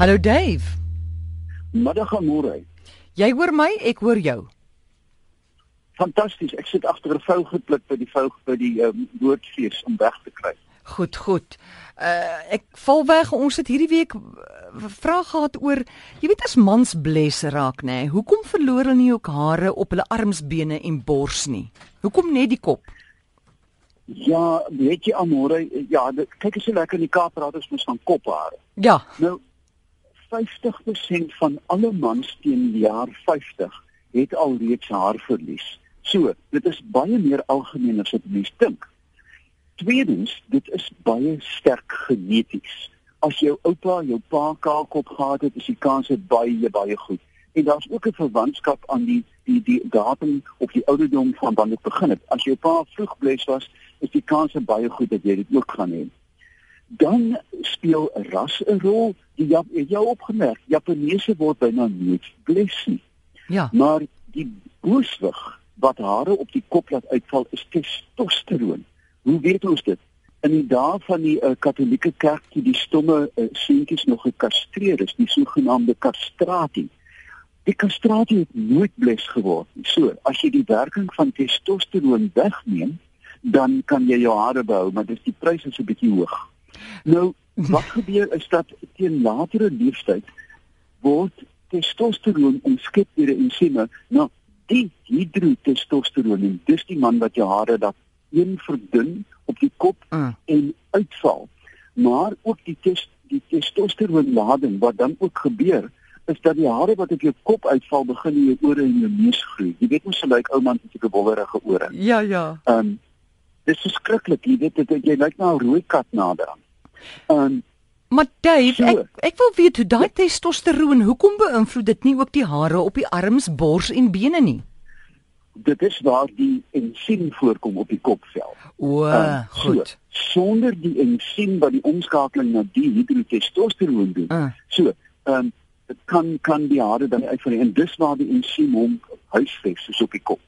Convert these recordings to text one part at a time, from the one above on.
Hallo Dave. Middag môre. Jy hoor my, ek hoor jou. Fantasties. Ek sit agter 'n vou gepluk by die vou by die um, woordfees om weg te kry. Goed, goed. Uh ek val weg. Ons het hierdie week vrae gehad oor jy weet as mans bles raak nê. Hoekom verloor hulle nie ook hare op hulle arms, bene en bors nie? Hoekom net die kop? Ja, weet jy amore, ja, dit, kyk as jy lekker in die Kaap praat ons mos van kophare. Ja. Nou 50% van alle mans teen die jaar 50 het al reeds haarverlies. So, dit is baie meer algemeen as wat mense dink. Tweedens, dit is baie sterk geneties. As jou oupa, jou pa kaalkop gehad het, is die kans baie baie goed. En daar's ook 'n verwantskap aan die die die datum op die ouderdom van wanneer dit begin het. As jou pa vroeg bles was, is die kans baie goed dat jy dit ook gaan hê. Dan speel ras 'n rol. Die Jap het jou opgemerk, Japaneese word byna nooit bles nie. Ja. Maar die booswig wat hare op die kop laat uitval is testosteron. Hoe weet ons dit? In die dae van die uh, Katolieke Kerk het die stomme uh, seentjies nog gekastreer, is die sogenaamde kastratie. Die kastratie het nooit bles geword nie. So, as jy die werking van testosteron wegneem, dan kan jy jou hare behou, maar dis die prys is 'n bietjie hoog. Nou, wat gebeur is dat teen latere leeftyd word testosteron omskep deur 'n ensieme na dihydrotestosteron en dis die man wat jou hare dat een verdun op die kop Mm. en uitval. Maar ook die tes, die testosteron lading wat dan ook gebeur is dat die hare wat op jou kop uitval begin in jou ore en jou neus groei. Jy weet mos hoe lyk ou man met 'n wollerige ore. Ja, ja. Ehm um, dis verskriklik, jy weet dit jy lyk na 'n rooi kat naderhand. Ehm um, Maar Dave, So. ek ek wil weet hoe daai testosteron, hoekom beïnvloed dit nie ook die hare op die arms, bors en bene nie? dit is waar die ensiem voorkom op die kopvel. O, Ehm, goed. So, sonder die ensiem wat die omskakeling na dihydrotestosteron doen. Uh, So, ehm um, dit kan kan die hare dan uitval en dis waar die ensiem hom huisves soos op die kop.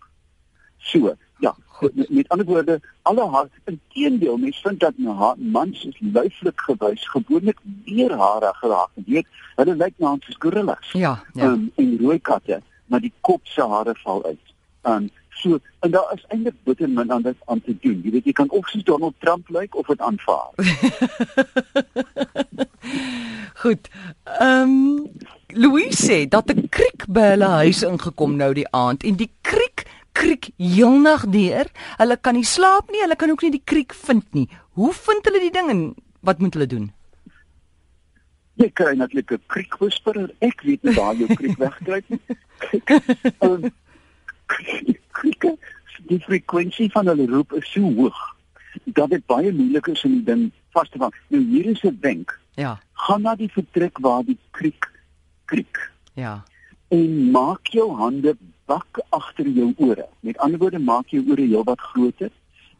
So, ja, Goed. met, met ander woorde, alle hare inteendeel mens vind dat na ha- mans is lyflik gewys gewoonlik meer hare geraak. Jy weet, hulle lyk na ons gorillas. ja, ja. um, en rooi katte, maar die kop se hare val uit. Um so en daar is eintlik bitter min dit aan te doen. Jy weet jy kan of soos Donald Trump lyk of dit aanvaar. Goed. Ehm um, Louise sê dat 'n kriek by hulle huis ingekom nou die aand en die kriek kriek heelnag deur. Hulle kan nie slaap nie, hulle kan ook nie die kriek vind nie. Hoe vind hulle die ding en wat moet hulle doen? Jy kry natuurlik 'n kriekwhisperer. Ek weet nie waar jou kriek wegkruip nie. um, krieke, die frekwensie van hulle roep is so hoog dat dit baie moeilik is om die ding vas te vang. Nou hier is 'n wenk. Ja, Gaan na die vertrek waar die kriek kriek. ja. en maak jou hande bak agter jou ore. Met ander woorde, maak jou ore heelwat groter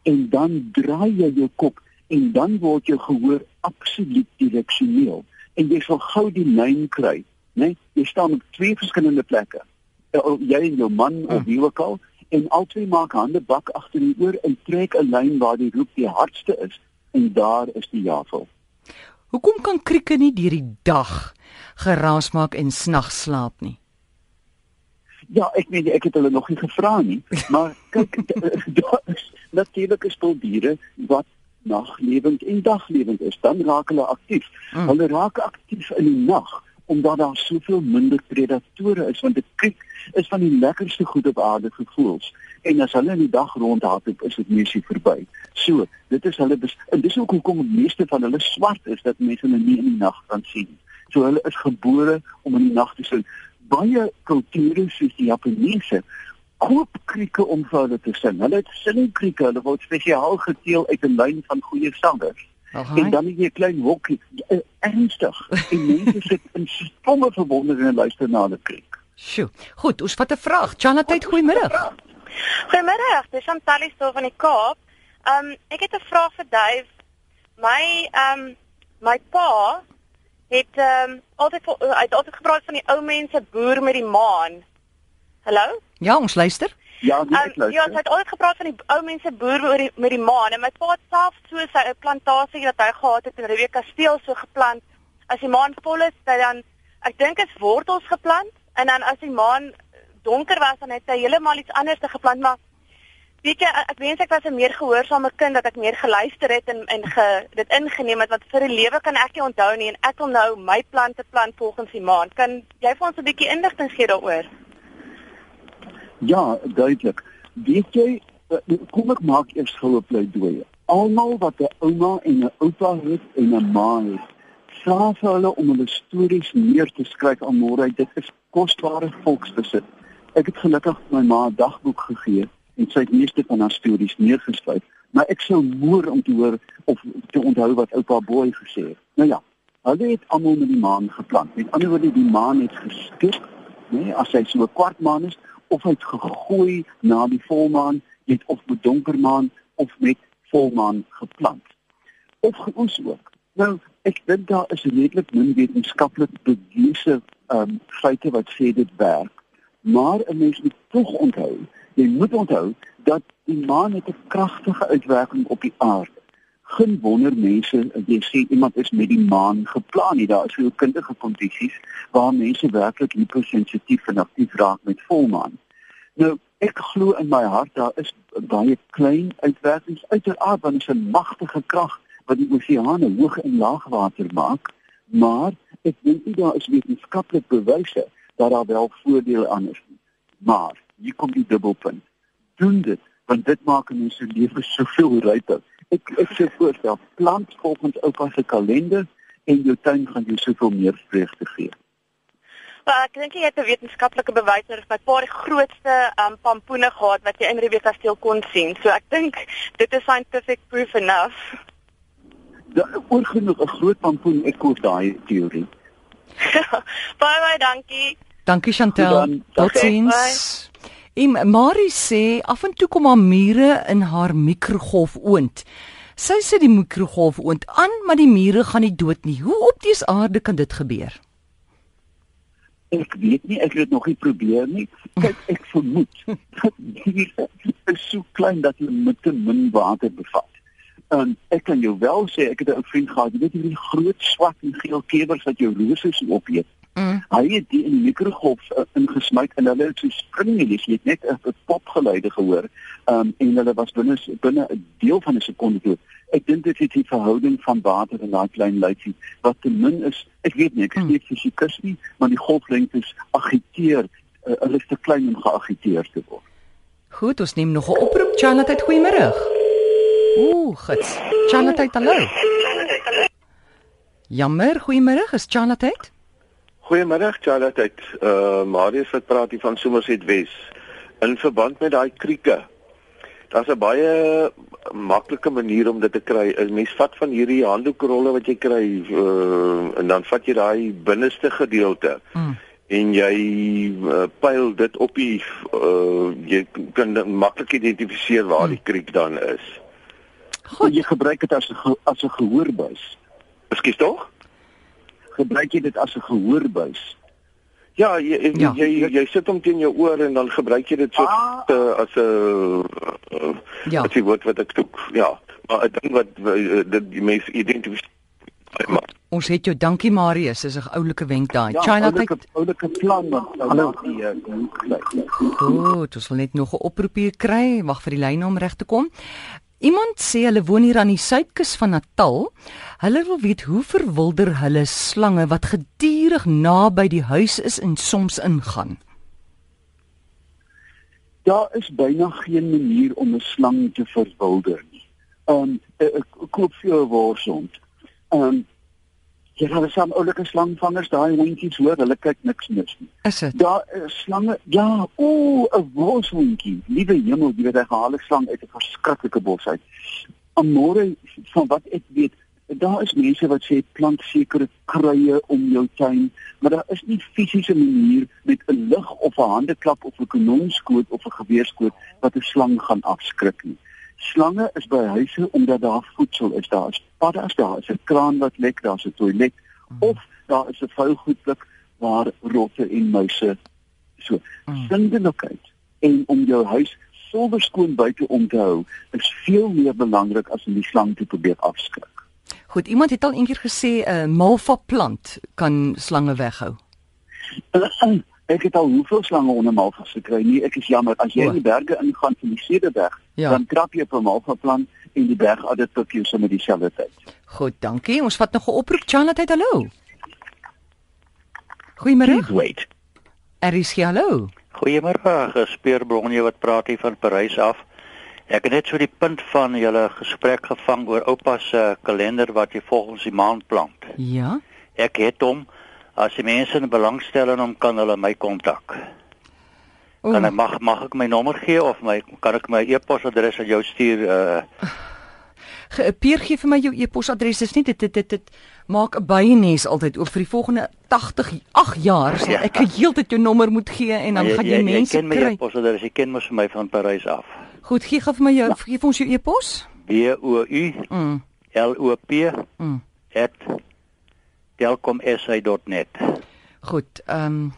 en dan draai jy jou kop en dan word jou gehoor absoluut direksioneel en jy sal gou die lyn kry, né? Nee? Jy staan op twee verskillende plekke. Uh, Jy en jou man of Mm. wie ook al en albei maak hande bak agter die oor en trek 'n lyn waar die roep die hardste is en daar is die javel. Hoekom kan krieke nie deur die dag geraas maak en snags slaap nie? Ja, ek weet ek het hulle nog nie gevra nie, maar kyk daar is natuurlike spuldiere wat naglewend en daglewend is. Dan raak hulle aktief. Mm. Hulle raak aktief in die nag omdat daar soveel minder predatore is want 'n kriek is van die lekkerste goed op aarde gevoels. En as hulle in die dag rondhardloop, is dit mesie verby. So, dit is hulle en dis ook hoekom meeste van hulle swart is dat mense hulle nie in die nag kan sien. So hulle is gebore om in die nag te sing. Baie kulture soos die Japaneese koop krieke om vir hulle te sing. Hulle het singkrieke, hulle word spesiaal geteel uit 'n lyn van goeie sangers. Alhaai. En dan het jy 'n klein hokkie, eh, ernstig. En mense sit in stomme verwondering en luister na hulle kriek. Sjoe. Goed, ons vat 'n vraag. Chanatheid, goeiemiddag. Goeiemiddag, dis Chantal hier van die Kaap. Ehm um, ek het 'n vraag vir Dave. My ehm um, my pa het ehm um, altyd vol- hy het altyd gepraat van die ou mense boer met die maan. Hallo? Ja, ons luister. Ja, nee, ek Um, ja, luister. hy het altyd gepraat van die ou mense boer met die, met die maan en my pa het self so sy 'n plantasie wat hy gehad het in Rivier Kasteel so geplant as die maan vol is, dan ek dink is wortels geplant en dan as die maan donker was dan het hy heeltemal iets anders te geplant, maar weet jy ek wens ek was 'n meer gehoorsame kind dat ek meer geluister het en en ge, dit ingeneem het want vir die lewe kan ek nie onthou nie en ek wil nou my plante plant volgens die maan. Kan jy vir ons 'n bietjie inligting gee daaroor? Ja, duidelik. Weet jy, eh, kom ek maak eers goue pleidooi. Almal wat 'n ouma en 'n oupa het en 'n ma het, vra vir hulle om hulle stories neer te skryf aan môre. Dit is kosbare volksbesit. Ek het gelukkig my ma 'n dagboek gegee en sy het meeste van haar stories neergeskryf, maar ek sou moer om te hoor of te onthou wat oupa Boy gesê het. Nou ja, hulle het almal met die maan geplant. Met ander woorde, die maan het geskik, nee, as hy so 'n kwart maan is of hy het gegooi na die volmaan, het of met donker maan of met volmaan geplant. Of geoes ook. Nou, ek dink daar is redelik min wetenskaplik bewese ehm um, feite wat sê dit werk. Maar 'n mens moet tog onthou, jy moet onthou dat die maan het 'n kragtige uitwerking op die aarde. Geen wonder mense, jy sê iemand is met die maan geplan nie. Daar is veel kundige kondisies waar mense werklik hypersensitief en aktief raak met volmaan. Nou, ek glo in my hart daar is baie klein uitwerkings uiteraard is 'n magtige krag wat die oseane hoog en laag water maak, maar ek dink nie daar is wetenskaplik bewyse dat daar wel voordele aan is nie. Maar hier kom die dubbelpunt. Doen dit want dit maak mense se lewe soveel ryker. Ek ek sê voorstel, plant volgens oupa se kalender en jou tuin gaan jou soveel meer vreugde gee. Maar ek dink jy het 'n wetenskaplike bewys oor wat paar die grootste um, pampoene gehad wat jy in Rivier Kasteel kon sien. So ek dink dit is scientific proof enough. Ja, oorgenoeg 'n groot pampoen ek koop daai teorie. baie baie dankie. Dankie Chantel. Totsiens. En Marie sê af en toe kom haar mure in haar mikrogolf oond. Sy sit die mikrogolf oond aan, maar die mure gaan nie dood nie. Hoe op dese aarde kan dit gebeur? Ek weet nie, ek het dit nog nie probeer nie. Kyk, ek vermoed dat die is so klein dat hulle met te min water bevat. En ek kan jou wel sê, ek het 'n vriend gehad, jy weet hierdie groot swart en geel kebers wat jou rose so opeet. Mm. Hy het die in die mikrogolf uh, ingesmy en hulle het so springies, jy het net 'n popgeluide gehoor. Um en hulle was binne binne 'n deel van 'n sekonde dood. Ek dink dit is die verhouding van water in daai klein luitjie wat te min is. Ek weet nie, ek is nie fisikus nie, maar die golflengtes agiteer, uh, hulle is te klein om geagiteer te word. Goed, ons neem nog 'n oproep. Charlotte, goeiemôre. Ooh, gits. Charlotte, hallo. Jammer, goeiemôre. Is Charlotte? Goeiemiddag Charlotte. Uh Marius wat praat hier van Somerset Wes. In verband met daai krieke. Daar's 'n baie maklike manier om dit te kry. 'n Mens vat van hierdie handdoekrolle wat jy kry uh en dan vat jy daai binneste gedeelte. Mm. En jy uh, pyl dit op die uh jy kan maklik identifiseer waar die kriek dan is. Goed, jy gebruik dit as 'n as 'n gehoorbuis. Ekskuus tog? Gebruik jy dit as 'n gehoorbuis? Ja, jy jy, Ja. ja. jy jy sit hom teen jou oor en dan gebruik jy dit so Ah. uh, as 'n uh, Ja. Wat die woord wat ek soek. Ja. Maar ek dink wat uh, dit die mense identifiseer. Maar Ons het jou dankie Marius, dis 'n oulike wenk daai. Ja, Charlotte, oulike oulike plan wat hallo die uh, die- Goed, ons wil net nog 'n oproep hier kry. Wag vir die lyne om reg te kom. Iemand sê hulle woon hier aan die suidkus van Natal. Hulle wil weet hoe verwilder hulle slange wat gedurig naby die huis is en soms ingaan. Daar is byna geen manier om 'n slang te verwilder nie. Um ek, ek koop vir jou 'n worshond. Um jy gaan saam oulike slangvangers daai hondjies hoor, hulle kyk niks mis nie. Is dit? Daar is slange, ja, o, 'n worshondjie. Liewe hemel, jy weet hy gehaal 'n slang uit 'n verskriklike bos uit. Amore van wat ek weet, daar is mense wat sê plant sekere kruie om jou tuin, maar daar is nie fisiese manier met 'n lig of 'n handeklap of 'n kanonskoot of 'n geweerskoot wat 'n slang gaan afskrik nie. Slange is by huise omdat daar voedsel is. Daar is paddas, daar is 'n kraan wat lek, daar's 'n toilet of daar is 'n vuilgoedblik waar rotte en muise so Mm. sindelikheid en om jou huis silwer skoon buite om te hou is veel meer belangrik as om die slang te probeer afskrik. Goed, iemand het al eendag gesê 'n uh, malva plant kan slange weghou. Ek het al hoeveel slange onder malvas gekry. Nee, ek is jammer. As jy in die berge ingaan van die Cederberg, Ja. dan trap jy op 'n malva plant en die berg het dit vir jou sommer dieselfde tyd. Goed, dankie. Ons vat nog 'n oproep. Charlotte, hallo. Goeiemôre. wait. Aries, hallo. Goeiemôre, gespeerbronje wat praat hier van Parys af. Ek het net so die punt van julle gesprek gevang oor oupa se kalender wat jy volgens die maand plant. Ja. Ek het hom as die mense belangstel in hom kan hulle my kontak. O, Kan ek mag mag ek my nommer gee of my kan ek my e-posadres aan jou stuur uh ge- Peer gee vir my jou e-posadres. Dis nie dit dit dit, dit maak 'n byenes altyd oop vir die volgende 80 8 jaar sal Ja. ek heeltyd jou nommer moet gee en dan gaan jy mense jy ken my kry. e-posadres, jy ken mos vir my van Parys af. Goed, gee gou vir my jou gee vir ons jou e-pos. B O U Mm. L O P Mm. @telkomsa.net. Goed, ehm um,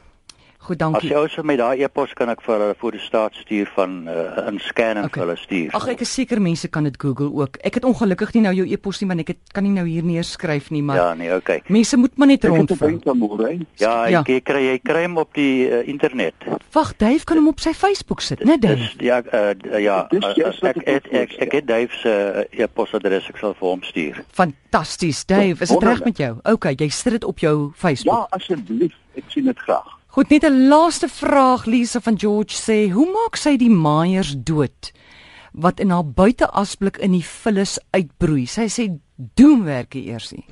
goed, As dankie. jy ou vir my daai e-pos kan ek vir hulle voor die staat stuur van uh, in scan en Okay. vir hulle stuur. Ag ek is seker mense kan dit Google ook. Ek het ongelukkig nie nou jou e-pos nie want ek het, kan nie nou hier neerskryf nie, maar ja, nee, okay. mense moet maar net Ek het 'n môre. Ja, Ja. jy kry jy kry hom op die uh, internet. Wag, Dave kan hom op sy Facebook sit, né, Dave? Dis ja, uh, ja, Dis uh, ek ek ek ek, ek het Dave se uh, e-posadres ek sal vir hom stuur. Fantasties, Dave. Is dit reg met jou? OK, jy sit dit op jou Facebook. Ja, asseblief. Ek sien dit graag. Goed, net 'n laaste vraag Lisa van George sê, hoe maak sy die maaiers dood wat in haar buiteasblik in die vullis uitbroei? Sy sê doemwerkie eersie.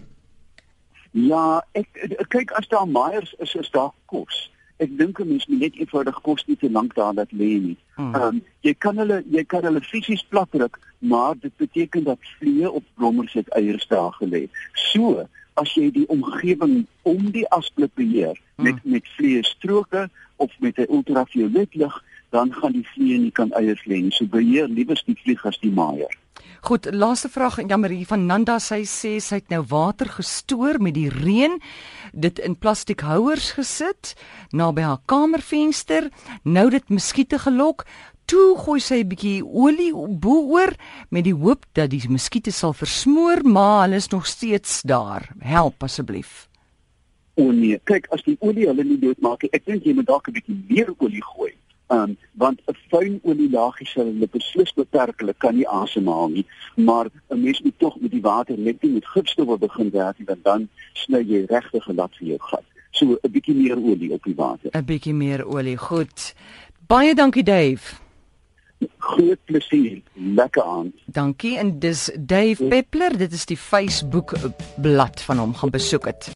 Ja, ek, ek kyk as daar maaiers is, is daar kos. Ek dink 'n mens moet net eenvoudig kos nie te lank daar laat lê nie. Hmm. Ehm um, jy kan hulle jy kan hulle fisies platdruk, maar dit beteken dat vliee op blommers het eiers daar gelê. So, as jy die omgewing om die asblik beheer met met vliee stroke of met 'n ultraviolet lig, dan gaan die vliee nie kan eiers lê nie. So beheer liewers die vliegers die maaier. Goed, laaste vraag jammer hier van Nanda. Sy sê sy het nou water gestoor met die reën, dit in plastiek houers gesit naby haar kamervenster. Nou dit muskiete gelok. Toe gooi sy 'n bietjie olie bo-oor met die hoop dat die muskiete sal versmoor, maar hulle is nog steeds daar. Help asseblief. O nee, kyk as die olie hulle nie doodmaak nie, ek dink jy moet dalk 'n bietjie meer olie gooi. Um want 'n fyn olielaagie sal hulle beslis beperk, hulle kan nie asemhaal nie, maar 'n mens moet tog met die water net nie met gifstowwe begin werk nie, want dan sny jy regtig 'n lat vir jou gat. So 'n bietjie meer olie op die water. 'n Bietjie meer olie. Goed. Baie dankie Dave. Groot plesier, lekker aand. Dankie en dis Dave Peppler. Dit is die Facebook blad van hom gaan besoek het.